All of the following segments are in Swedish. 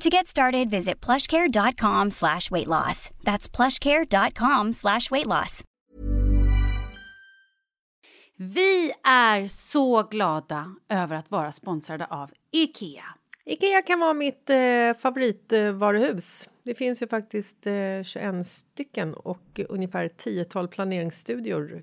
To get started, visit plushcare.com slash weight loss. That's plushcare.com slash weight loss. Vi är så glada över att vara sponsrade av IKEA. Ikea kan vara mitt eh, favoritvaruhus. Det finns ju faktiskt eh, 21 stycken och ungefär 10-tal planeringsstudior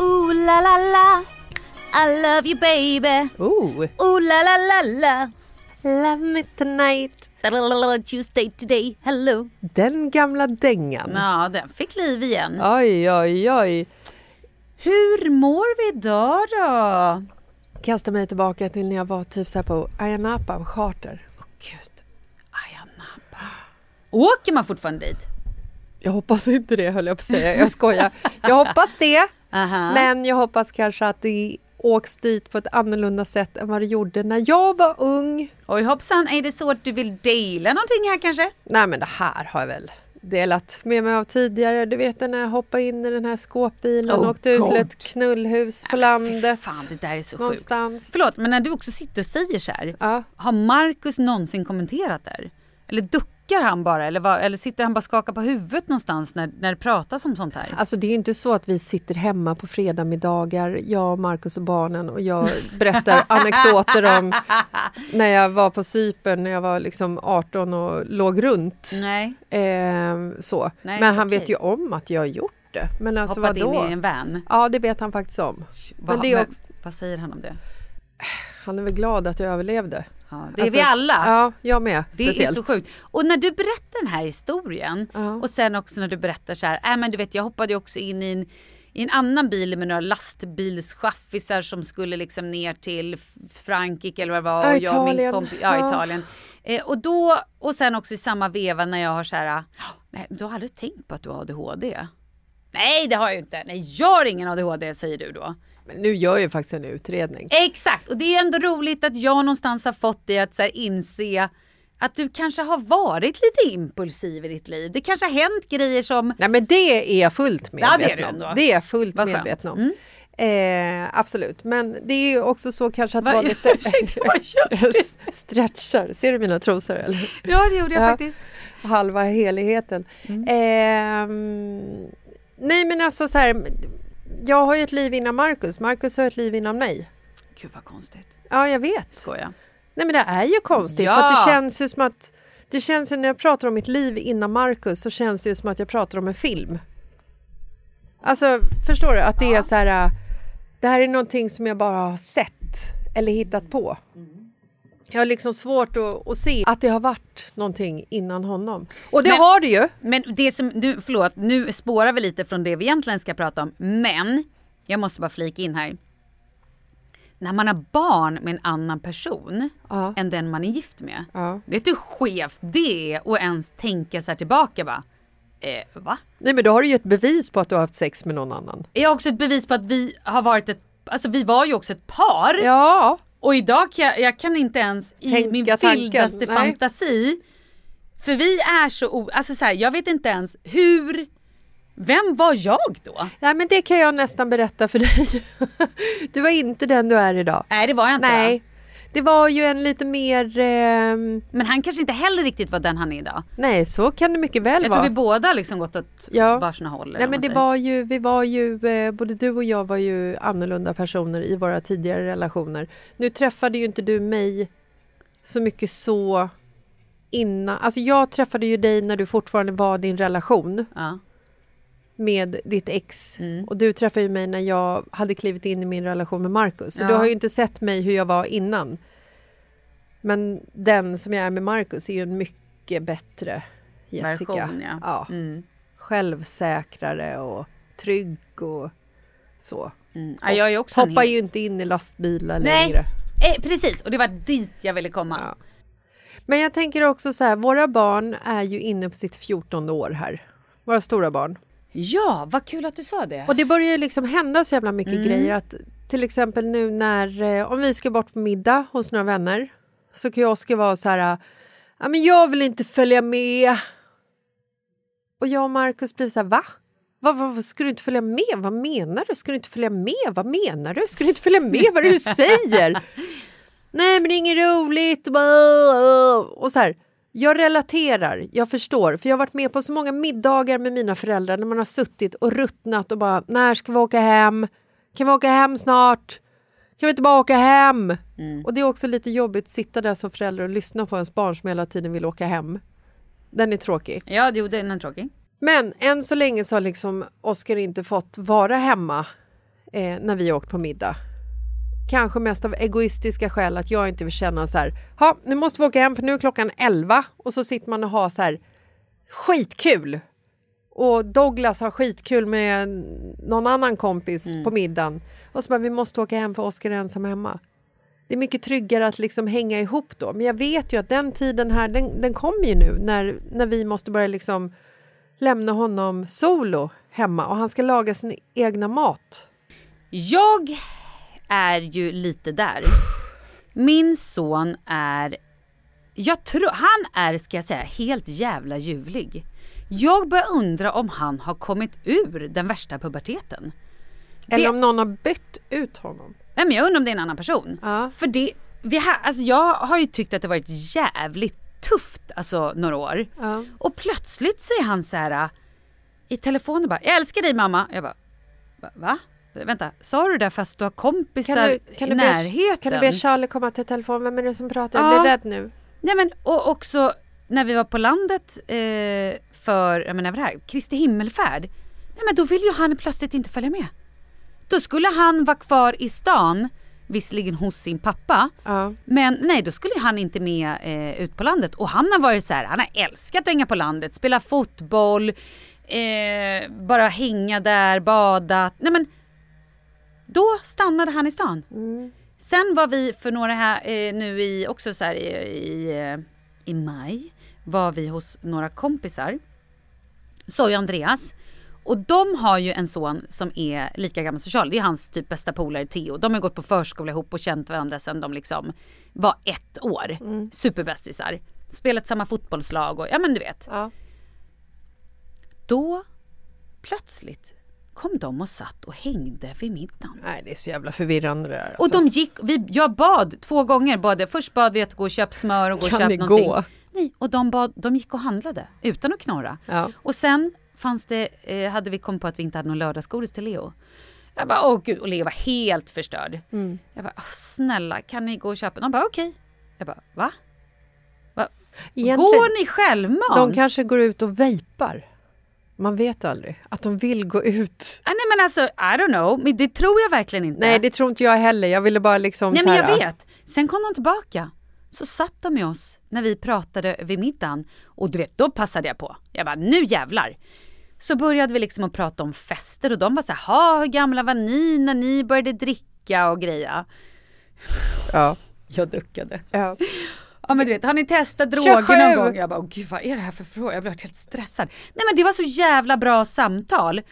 Ooh la la la, I love you baby. Oh, Ooh la la la la, love me tonight! Tuesday today, hello. Den gamla dängan. Ja, den fick liv igen. Oj, oj, oj. Hur mår vi idag då? Kasta mig tillbaka till när jag var typ så här på Ayia Napa charter. Åh gud, Ayia Napa. Åker man fortfarande dit? Jag hoppas inte det höll jag på att säga. Jag skojar. Jag hoppas det. Aha. Men jag hoppas kanske att det åks dit på ett annorlunda sätt än vad det gjorde när jag var ung. Oj hoppsan, är det så att du vill dela någonting här kanske? Nej men det här har jag väl delat med mig av tidigare. Du vet när jag hoppade in i den här skåpbilen och Oh, åkte ut till God. ett knullhus på Nej, landet. Fan, det där är så sjukt. någonstans. Förlåt, men när du också sitter och säger så här. Ja. Har Marcus någonsin kommenterat där? Eller duckar han bara? Eller, vad, eller sitter han bara och skakar på huvudet någonstans när, när det pratas om sånt här? Alltså det är inte så att vi sitter hemma på fredagmiddagar, jag, Markus och barnen och jag berättar anekdoter om när jag var på Cypern när jag var liksom 18 och låg runt. Nej, Ehm, så. Nej, Men han okej. vet ju om att jag har gjort det. Men alltså hoppat vadå? in i en van. Ja, det vet han faktiskt om. Vad, Men det är också, vad säger han om det? han är väl glad att jag överlevde. Ja, det är Alltså, vi alla. Ja, jag med. Det Speciellt. är så sjukt. Och när du berättar den här historien Ja. och sen också när du berättar så här, äh, men du vet jag hoppade ju också in i en, i en annan bil med några lastbilschaffisar som skulle liksom ner till Frankrike eller vad det var. Och jag och min kompis, ja, Ja. Italien. Eh, och då, och sen också i samma veva när jag har så här, "Ah, nej du har aldrig tänkt på att du har ADHD? Nej det har jag ju inte. Nej jag har ingen ADHD säger du då. Men nu gör jag ju faktiskt en utredning. Exakt, och det är ändå roligt att jag någonstans har fått dig att så inse att du kanske har varit lite impulsiv i ditt liv. Det kanske har hänt grejer som... Nej men det är jag fullt Ja, det är medveten om. Det är jag fullt Vad. Mm. medveten om. Eh, absolut, men det är ju också så kanske att Va- vara lite... Ursäkta, vad? Stretchar, ser du mina trosor eller? Ja, det gjorde jag Ja. faktiskt. Halva heligheten. Mm. Ehm, nej men alltså så här, jag har ju ett liv innan Marcus, Marcus har ett liv innan mig. Gud vad konstigt. Ja, jag vet. Skoja. Nej men det är ju konstigt Ja. för att det känns ju som att det känns ju när jag pratar om mitt liv innan Marcus så känns det ju som att jag pratar om en film. Alltså förstår du att det är så här. äh, Det här är någonting som jag bara har sett eller hittat på. Jag har liksom svårt att, att se att det har varit någonting innan honom. Och det Men- har det ju. Men det som, nu, förlåt, nu spårar vi lite från det vi egentligen ska prata om. Men, jag måste bara flika in här. När man har barn med en annan person Ja. än den man är gift med. Ja. Vet du hur skevt det är att ens tänka så här tillbaka bara? Eh, va? Nej men då har du ju ett bevis på att du har haft sex med någon annan. Jag har också ett bevis på att vi har varit ett, alltså vi var ju också ett par. Ja, Och idag kan jag, jag kan inte ens i Tänka min vildaste fantasi. För vi är så, alltså så här, jag vet inte ens hur, vem var jag då? Nej, men det kan jag nästan berätta för dig. Du var inte den du är idag. Nej det var jag inte Nej? Det var ju en lite mer... ehm, Men han kanske inte heller riktigt var den han är idag. nej, så kan det mycket väl Jag vara. tror vi båda liksom gått åt Ja. varsina håll. Nej, men det säger. var ju, vi var ju, eh, både du och jag var ju annorlunda personer i våra tidigare relationer. Nu träffade ju inte du mig så mycket så innan. Alltså jag träffade ju dig när du fortfarande var din relation Ja. Med ditt ex. Mm. Och du träffade ju mig när jag hade klivit in i min relation med Marcus. Så Ja. du har ju inte sett mig hur jag var innan. Men den som jag är med Marcus är ju en mycket bättre Jessica. Version ja. Ja. Mm. Självsäkrare och trygg och så. Mm. ja jag är också Hoppar hel- ju inte in i lastbilar Nej, längre. eh, precis och det var dit jag ville komma. Ja. Men jag tänker också så här, våra barn är ju inne på sitt 14 år här. Våra stora barn. Ja, vad kul att du sa det. Och det börjar ju liksom hända så jävla mycket Mm. grejer att till exempel nu när, eh, om vi ska bort på middag hos några vänner så kan ju Oskar vara så här, ja men jag vill inte följa med. Och jag och Markus blir så här, va? Vad, vad, vad, ska du inte följa med? Vad menar du? Ska du inte följa med? Vad menar du? Ska du inte följa med vad är det du säger? Nej, men det är inget roligt. Och så här, jag relaterar, jag förstår. För jag har varit med på så många middagar med mina föräldrar när man har suttit och ruttnat och bara, när ska vi åka hem? Kan vi åka hem snart? Kan vi inte bara åka hem? Och det är också lite jobbigt att sitta där som förälder och lyssna på ens barn som hela tiden vill åka hem. Den är tråkig. Ja, jo, den är tråkig. Men än så länge så har liksom Oskar inte fått vara hemma eh, när vi har åkt på middag. Kanske mest av egoistiska skäl att jag inte vill känna så här, ha, nu måste vi åka hem för nu är klockan 11 och så sitter man och har så här skitkul. Och Douglas har skitkul med någon annan kompis på middagen. Och så bara, vi måste åka hem för Oskar är ensam hemma. Det är mycket tryggare att liksom hänga ihop då. Men jag vet ju att den tiden här, den, den kommer ju nu när, när vi måste börja liksom lämna honom solo hemma och han ska laga sin egna mat. Jag är ju lite där. Min son är, jag tror, han är ska jag säga helt jävla ljuvlig. Jag börjar undra om han har kommit ur den värsta puberteten. Eller Det- om någon har bytt ut honom. Nej men jag undrar om det är en annan person. Ja. För det, vi har, alltså jag har ju tyckt att det varit jävligt tufft alltså några år. Ja. Och plötsligt så är han så här äh, i telefonen bara, jag älskar dig mamma. Jag bara, va? Vänta, sa du det fast du har kompisar Kan du, kan, i du närheten? be, kan du be Charlie komma till telefon? Vem är det som pratar? Jag Ja. blir rädd nu. Nej men och också när vi var på landet eh, för, jag menar vad det här, Kristi himmelfärd. Nej men då vill ju han plötsligt inte följa med. Då skulle han vara kvar i stan visserligen hos sin pappa. Ja. Men nej, då skulle han inte med eh, ut på landet. Och han har varit så här, han har älskat att hänga på landet, spela fotboll, eh, bara hänga där, bada. Nej men, då stannade han i stan. Sen var vi för några här eh, nu i, också så här i, i, eh, i maj, var vi hos några kompisar. Soy och Andreas. Och de har ju en son som är lika gammal som Charlie. Det är hans typ bästa polare Theo. De har gått på förskola ihop och känt varandra sedan de liksom var ett år. Superbästisar. Spelat samma fotbollslag och ja men du vet. Ja. Då plötsligt kom de och satt och hängde vid middagen. Nej, det är så jävla förvirrande det där. Och alltså. de gick, vi, jag bad två gånger, bad, först bad vi att gå och köpa smör och gå och Kan köpa någonting. gå? Nej, och de, bad, de gick och handlade utan att knorra. Ja. Och sen fanns det, eh, hade vi kommit på att vi inte hade någon lördagsgodis till Leo. Jag bara, åh gud, och Leo var helt förstörd. Mm. Jag bara, "Åh, snälla kan ni gå och köpa? De bara, okej. Jag bara, va? va? Går ni självmant? de kanske går ut och vejpar. Man vet aldrig. Att de vill gå ut. ah, nej men alltså, I don't know, men det tror jag verkligen inte. Nej, det tror inte jag heller. Jag ville bara liksom Nej men här, jag vet. Sen kom de tillbaka. Så satt de med oss när vi pratade vid middagen. Och du vet, då passade jag på. Jag bara, nu jävlar. Så började vi liksom att prata om fester och de var så här, "Ha, hur gamla var ni när ni började dricka och greja? Ja. Jag duckade. Ja. Ja men du vet, har ni testat droger 27? någon gång? Jag bara, åh gud vad är det här för fråga? Jag blev helt stressad. Nej men det var så jävla bra samtal.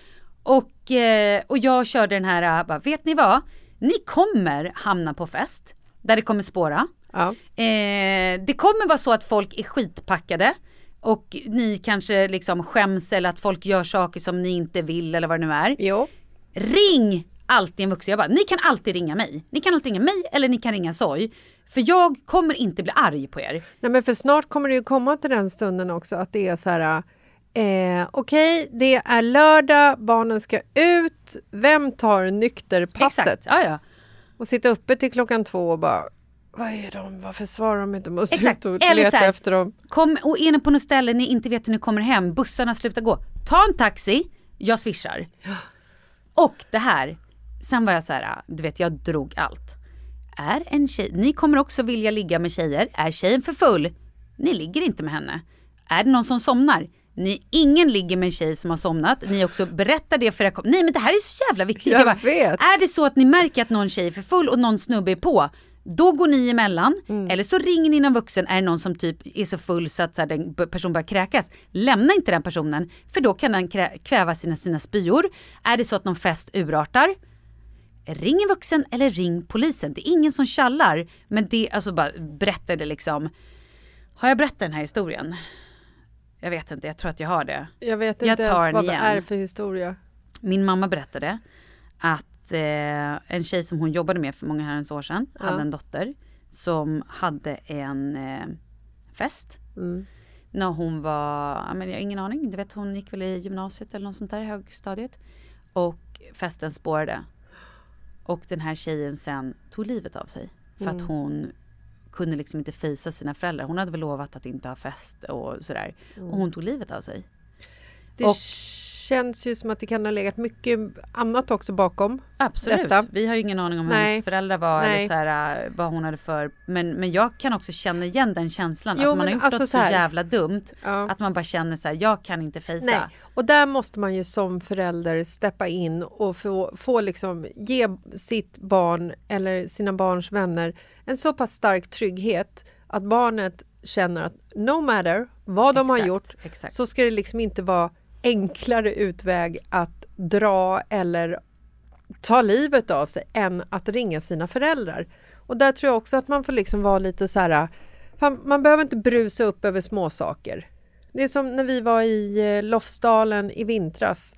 Och, eh, och jag körde den här, äh, bara, vet ni vad? Ni kommer hamna på fest där det kommer spåra. Ja. Eh, det kommer vara så att folk är skitpackade och ni kanske liksom skäms eller att folk gör saker som ni inte vill eller vad det nu är. Jo. Ring alltid en vuxen. Jag bara, ni kan alltid ringa mig. Ni kan alltid ringa mig eller ni kan ringa Soy. För jag kommer inte bli arg på er. Nej, men för snart kommer det ju komma till den stunden också att det är så här... Eh, Okej, det är lördag, barnen ska ut. Vem tar nykterpasset? Exakt. Ja, ja. Och sitta uppe till klockan två och bara... Vad är de? Varför svarar de inte? Måste Exakt. ut och Eller leta här, efter dem. Kom och är ni på något ställe ni inte vet hur ni kommer hem, bussarna slutar gå. Ta en taxi, jag swishar. Och det här, sen var jag så här, du vet jag drog allt. Är en tjej, ni kommer också vilja ligga med tjejer. Är tjejen för full? Ni ligger inte med henne. Är det någon som somnar? Ni, ingen ligger med en tjej som har somnat. Ni också berättar det för era kom- Nej men det här är så jävla viktigt. Jag bara, vet. Är det så att ni märker att någon tjej är för full och någon snubbe är på, då går ni emellan. Mm. Eller så ringer ni någon vuxen, är det någon som typ är så full så att så här, den personen börjar kräkas. Lämna inte den personen, för då kan den kväva sina, sina spyor. Är det så att någon fest urartar, ring en vuxen eller ring polisen. Det är ingen som kallar. Men det, alltså bara berätta det liksom. Har jag berättat den här historien? Jag vet inte, jag tror att jag har det. Jag vet Jag inte tar ens vad det igen. är för historia. Min mamma berättade att eh, en tjej som hon jobbade med för många herrans år sedan Ja. hade en dotter som hade en eh, fest. Mm. När hon var, men jag har ingen aning, du vet hon gick väl i gymnasiet eller något sånt där, högstadiet. Och festen spårade. Och den här tjejen sen tog livet av sig. För Mm. att hon kunde liksom inte fejsa sina föräldrar. Hon hade väl lovat att inte ha fest och sådär. Mm. Och hon tog livet av sig. Det Och- känns ju som att det kan ha legat mycket annat också bakom. Absolut. detta. Vi har ju ingen aning om hur hennes föräldrar var Nej. eller så här, äh, vad hon hade för... Men, men jag kan också känna igen den känslan. Jo, att man har gjort alltså något så så jävla dumt. Ja. Att man bara känner så här, jag kan inte fejsa. Nej, och där måste man ju som förälder steppa in och få, få liksom ge sitt barn eller sina barns vänner en så pass stark trygghet att barnet känner att no matter vad de har Exakt, gjort exakt. så ska det liksom inte vara enklare utväg att dra eller ta livet av sig än att ringa sina föräldrar. Och där tror jag också att man får liksom vara lite så här... Man behöver inte brusa upp över små saker. Det är som när vi var i eh, Lofsdalen i vintras.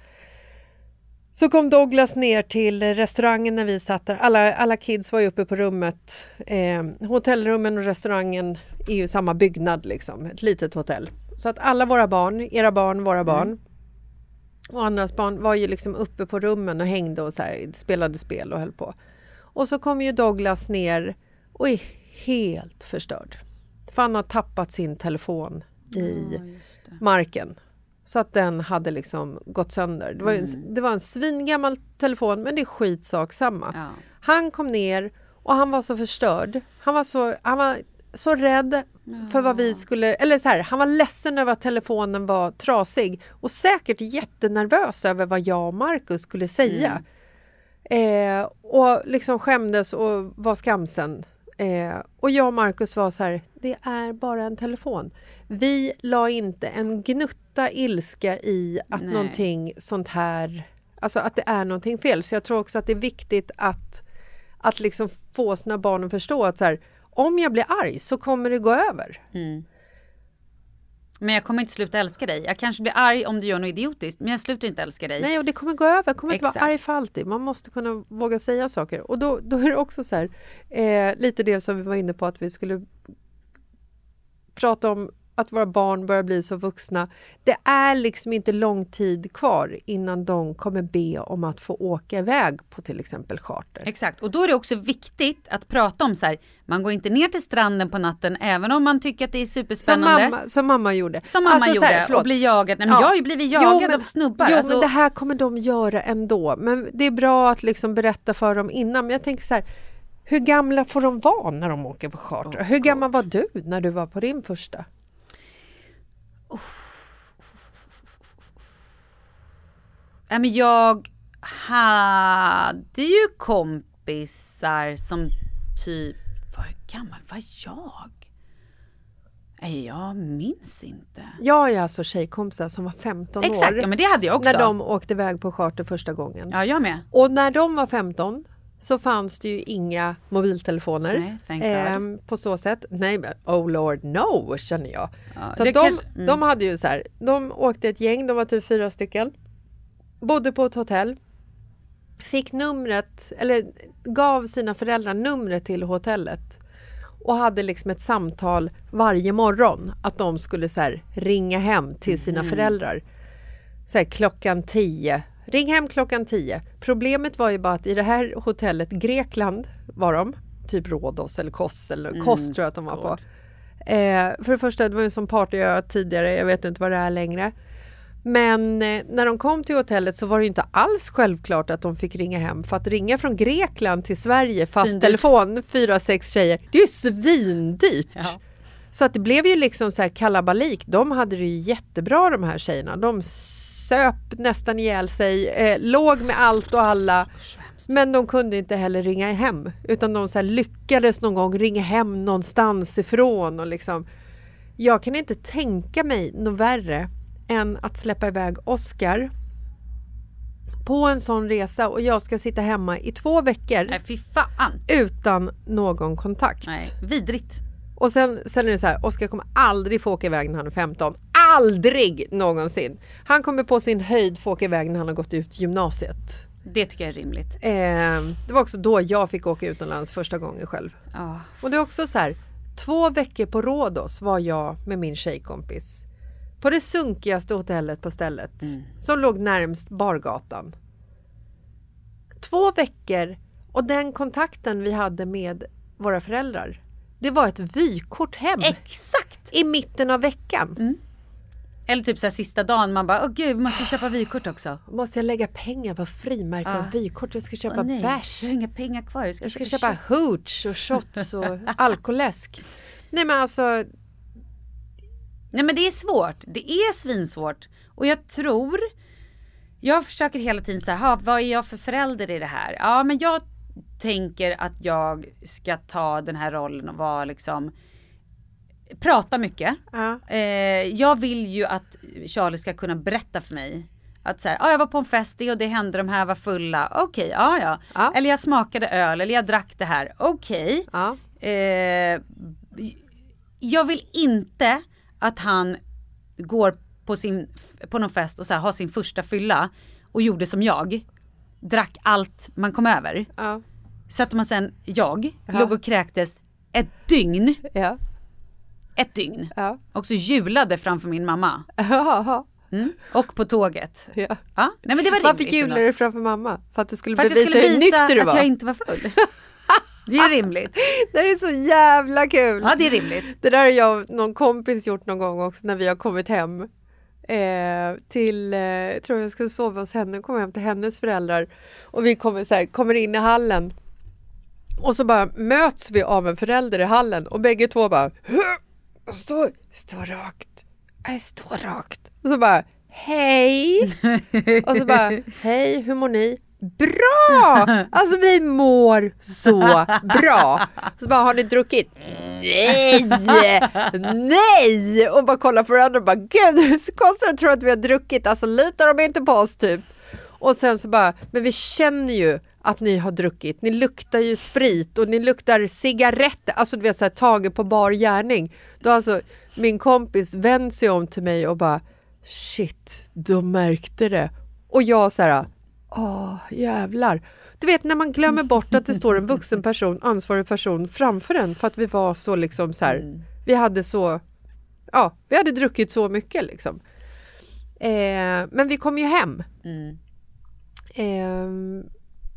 Så kom Douglas ner till restaurangen när vi satt där. Alla, alla kids var ju uppe på rummet. Eh, hotellrummen och restaurangen är ju samma byggnad, liksom. ett litet hotell. Så att alla våra barn, era barn, våra barn och andras barn var ju liksom uppe på rummen och hängde och så här, spelade spel och höll på. Och så kom ju Douglas ner och är helt förstörd. För han har tappat sin telefon i marken. Så att den hade liksom gått sönder. Det var, en, det var en svingammal telefon men det är skitsak samma. Ja. Han kom ner Och han var så förstörd. Han var så, han var så rädd för vad vi skulle... Eller så här, han var ledsen över att telefonen var trasig och säkert jättenervös över vad jag och Markus skulle säga. Eh, och liksom skämdes och var skamsen. Eh, och jag och Markus var så här, det är bara en telefon. Vi la inte en gnutta ilska i att Nej. någonting sånt här, alltså att det är någonting fel. Så jag tror också att det är viktigt att, att liksom få sina barn att förstå att så här, om jag blir arg så kommer det gå över. Men jag kommer inte sluta älska dig. Jag kanske blir arg om du gör något idiotiskt, men jag slutar inte älska dig. Nej, och det kommer gå över. Jag kommer inte Exakt. vara arg för alltid. Man måste kunna våga säga saker. Och då, då är det också så här, eh, lite det som vi var inne på att vi skulle prata om att våra barn börjar bli så vuxna. Det är liksom inte lång tid kvar innan de kommer be om att få åka iväg på till exempel charter. Exakt, och då är det också viktigt att prata om så här, man går inte ner till stranden på natten även om man tycker att det är Som superspännande. mamma, som mamma gjorde. Som mamma Alltså, så gjorde här, och blir jagad. Nej, men Ja. Jag har ju blivit Jo, jagad men- av snubbar. Jo, alltså, men det här kommer de göra ändå. Men det är bra att liksom berätta för dem innan. Men jag tänker så här, hur gamla får de vara när de åker på charter? hur gammal var du när du var på din första? Nej, men jag hade ju kompisar som typ, vad gammal var jag? Nej, jag minns inte. Jag är alltså tjejkompisar som var 15 Exakt, år ja men det hade jag också. när de åkte iväg på charter första gången. Ja, jag med. Och när de var 15 så fanns det ju inga mobiltelefoner Nej, ehm, på så sätt. Nej, men oh lord no, känner jag. Ja, så de, kanske- mm. de hade ju så här, de åkte ett gäng, de var typ fyra stycken. Bodde på ett hotell. Fick numret, eller gav sina föräldrar numret till hotellet. Och hade liksom ett samtal varje morgon att de skulle så ringa hem till sina Mm. föräldrar. Så här, klockan tio. Ring hem klockan tio. Problemet var ju bara att i det här hotellet, Grekland var de, typ Rhodos eller Kos eller Kos tror jag att de var på. Eh, för det första, det var ju som partyö tidigare, jag vet inte vad det är längre. Men eh, när de kom till hotellet så var det inte alls självklart att de fick ringa hem. För att ringa från Grekland till Sverige fast Svindyrt. telefon, fyra, sex tjejer, det är ju svindyrt. Ja. Så att det blev ju liksom så här kalabalik. De hade det ju jättebra de här tjejerna. De söp nästan ihjäl sig, eh, låg med allt och alla. Men de kunde inte heller ringa hem. Utan de så lyckades någon gång ringa hem någonstans ifrån. Och liksom, jag kan inte tänka mig något värre än att släppa iväg Oscar på en sån resa och jag ska sitta hemma i två veckor Nej, utan någon kontakt. Nej, vidrigt. Och sen, sen är det så här, Oskar kommer aldrig få åka iväg när han är 15. Aldrig någonsin! Han kommer på sin höjd få åka iväg när han har gått ut gymnasiet. Det tycker jag är rimligt. Eh, det var också då jag fick åka utomlands första gången själv. Ja. Och det är också så här, två veckor på Rhodos var jag med min tjejkompis på det sunkigaste hotellet på stället som låg närmst bargatan. Två veckor och den kontakten vi hade med våra föräldrar, det var ett vykort hem Exakt! i mitten av veckan. Eller typ så här sista dagen man bara, åh gud, måste köpa vykort också. Måste jag lägga pengar på frimärken och vykort? Jag ska köpa nej, bärs. Jag har inga pengar kvar. Jag ska, Jag ska köpa köpa hooch och shots och alkoläsk. Nej men alltså, Nej men det är svårt. Det är svinsvårt. Och jag tror, jag försöker hela tiden "Ha, vad är jag för förälder i det här? Ja men jag tänker att jag ska ta den här rollen och vara liksom, prata mycket. ja. Eh, jag vill ju att Charlie ska kunna berätta för mig. Att så här, ah, jag var på en fest det och det hände, de här var fulla. Okej, ja ja. Ja. Eller jag smakade öl eller jag drack det här. Okej. ja. Eh, jag vill inte att han går på, sin, på någon fest och så här, har sin första fylla och gjorde som jag. Drack allt man kom över. ja. Så att man sen, jag, Ja. låg och kräktes ett dygn. ja. Ett dygn. ja. Och så julade framför min mamma. Mm. Och på tåget. ja. Ja, nej men det var Varför julade du framför mamma? För att du skulle att bevisa skulle hur nykter du att var? jag inte var full. Det är rimligt. Det är så jävla kul! Ja, det är rimligt. Det där har jag och någon kompis gjort någon gång också när vi har kommit hem. Eh, till, eh, jag tror jag skulle sova hos henne, kom hem till hennes föräldrar och vi kommer, så här, kommer in i hallen Och så bara möts vi av en förälder i hallen och bägge två bara och Stå, stå rakt. Nej, stå rakt. Och så bara hej. Och så bara hej, hur mår ni? Bra! Alltså vi mår så bra. Så bara, har ni druckit? Nej! Nej! Och bara kollar på varandra och bara, gud, det är så konstigt att tro att vi har druckit. Alltså litar de inte på oss typ? Och sen så bara, men vi känner ju att ni har druckit. Ni luktar ju sprit och ni luktar cigaretter. Alltså du vet så här, taget på bar gärning. Då alltså min kompis vänt sig om till mig och bara, shit, de märkte det. Och jag så här, åh jävlar. Du vet när man glömmer bort att det står en vuxen person, ansvarig person framför en för att vi var så liksom så här, vi hade så, ja, vi hade druckit så mycket liksom. Eh, men vi kom ju hem. Eh,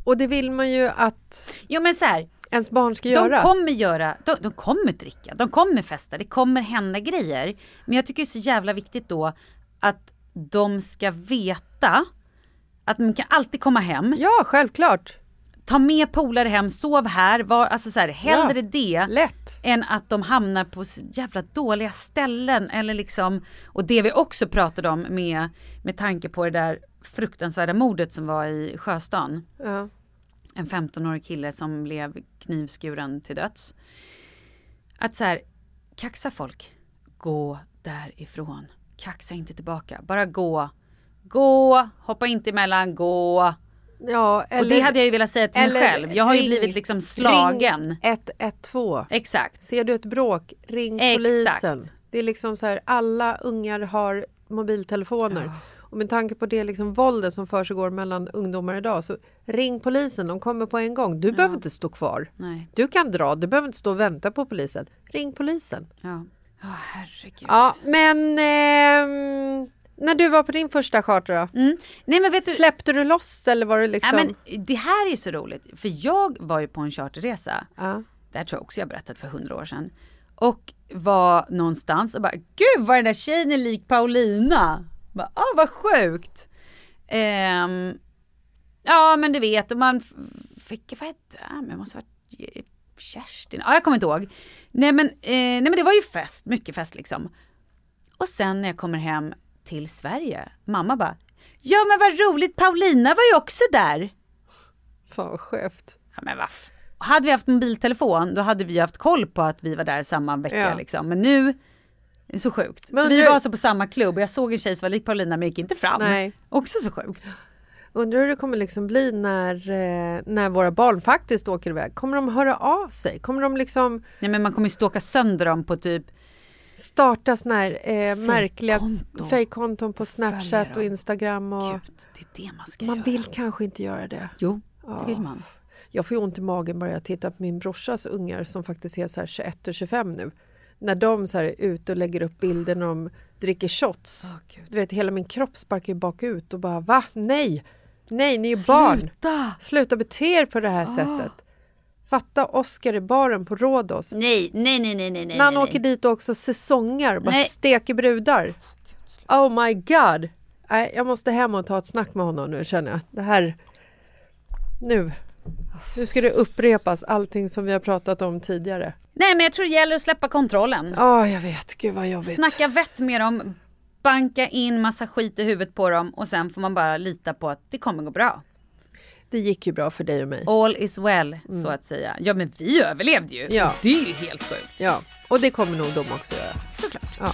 och det vill man ju att Jo men så här, ens barn ska de göra. kommer göra, de, de kommer dricka, de kommer festa, det kommer hända grejer. Men jag tycker det är så jävla viktigt då att de ska veta att man kan alltid komma hem, Ja, självklart. ta med polare hem, sov här, var, alltså så här, hellre det Lätt. än att de hamnar på jävla dåliga ställen eller liksom och det vi också pratade om med, med tanke på det där fruktansvärda mordet som var i Sjöstan. Ja. En 15-årig kille som blev knivskuren till döds. Att så här, kaxa folk, gå därifrån. Kaxa inte tillbaka, bara gå. Gå, hoppa inte emellan, gå. Ja, eller, och det hade jag ju velat säga till mig själv. Jag har ju ring- blivit liksom slagen. Ring 112. Exakt. Ser du ett bråk, ring Exakt. polisen. Det är liksom så här, alla ungar har mobiltelefoner. Och med tanke på det liksom våldet som försiggår mellan ungdomar idag så ring polisen, de kommer på en gång. Du behöver inte stå kvar. Nej. Du kan dra, du behöver inte stå och vänta på polisen. Ring polisen. Ja. Ja, herregud. Ja, men ehm, när du var på din första charter då? Mm. Nej men vet du, Släppte du loss eller var det liksom? ja, men det här är så roligt. För jag var ju på en charterresa. Ja. Det här tror jag också jag berättat för hundra år sedan. Och var någonstans och bara, gud vad den där tjejen är lik Paulina. Bara, ah, vad sjukt. Ehm, ja men du vet, och man fick, vad hette det? Men det måste ha varit Kerstin, ja jag kommer inte ihåg. Nej men, eh, nej men det var ju fest, mycket fest liksom. Och sen när jag kommer hem till Sverige, mamma bara, ja men vad roligt, Paulina var ju också där. Fan vad skevt. Ja, men vaff. Hade vi haft mobiltelefon då hade vi haft koll på att vi var där samma vecka Ja. liksom. Men nu, det är så sjukt. Men så vi var alltså på samma klubb och jag såg en tjej som var lik Paulina men gick inte fram. Nej. Också så sjukt. Undrar hur det kommer liksom bli när, eh, när våra barn faktiskt åker iväg. Kommer de höra av sig? Kommer de liksom Nej men man kommer ju ståka sönder dem på typ, starta såna här eh, märkliga Fejkkonton. på Snapchat och. Instagram? Och gud, det är det man ska man göra. vill kanske inte göra det. Jo, det vill man. Jag får ju ont i magen bara jag tittar på min brorsas ungar som faktiskt är så här 21 och 25 nu. När de så här är ute och lägger upp bilder när de dricker shots. Gud. du vet, hela min kropp sparkar ju bakut och bara va? Nej! Nej, ni är ju barn! Sluta! Sluta bete er på det här sättet. Fatta Oscar i baren på Rhodos. Nej, nej, nej, nej, nej, nej. När han nej. åker dit och också säsonger och bara Nej. steker brudar. Oh my god! Nej, jag måste hem och ta ett snack med honom nu känner jag. Det här... Nu. Nu ska det upprepas allting som vi har pratat om tidigare. Nej men jag tror det gäller att släppa kontrollen. Ja, jag vet. Gud vad jobbigt. Snacka vett med dem, banka in massa skit i huvudet på dem och sen får man bara lita på att det kommer gå bra. Det gick ju bra för dig och mig. All is well, så att säga. Ja men vi överlevde ju. Mm. Ja. Det är ju helt sjukt. Ja, och det kommer nog de också göra. Såklart. Ja.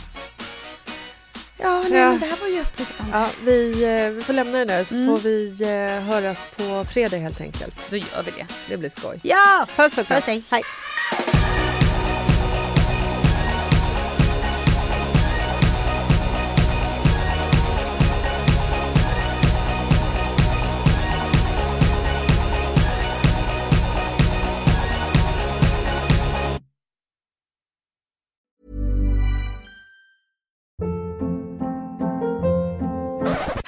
Ja, nej, Ja. det här var ju upplyftande. Ja, vi, eh, vi får lämna det där så Mm. får vi eh, höras på fredag helt enkelt. Då gör vi det. Det blir skoj. Ja! Puss och kram. Puss, hej. hej.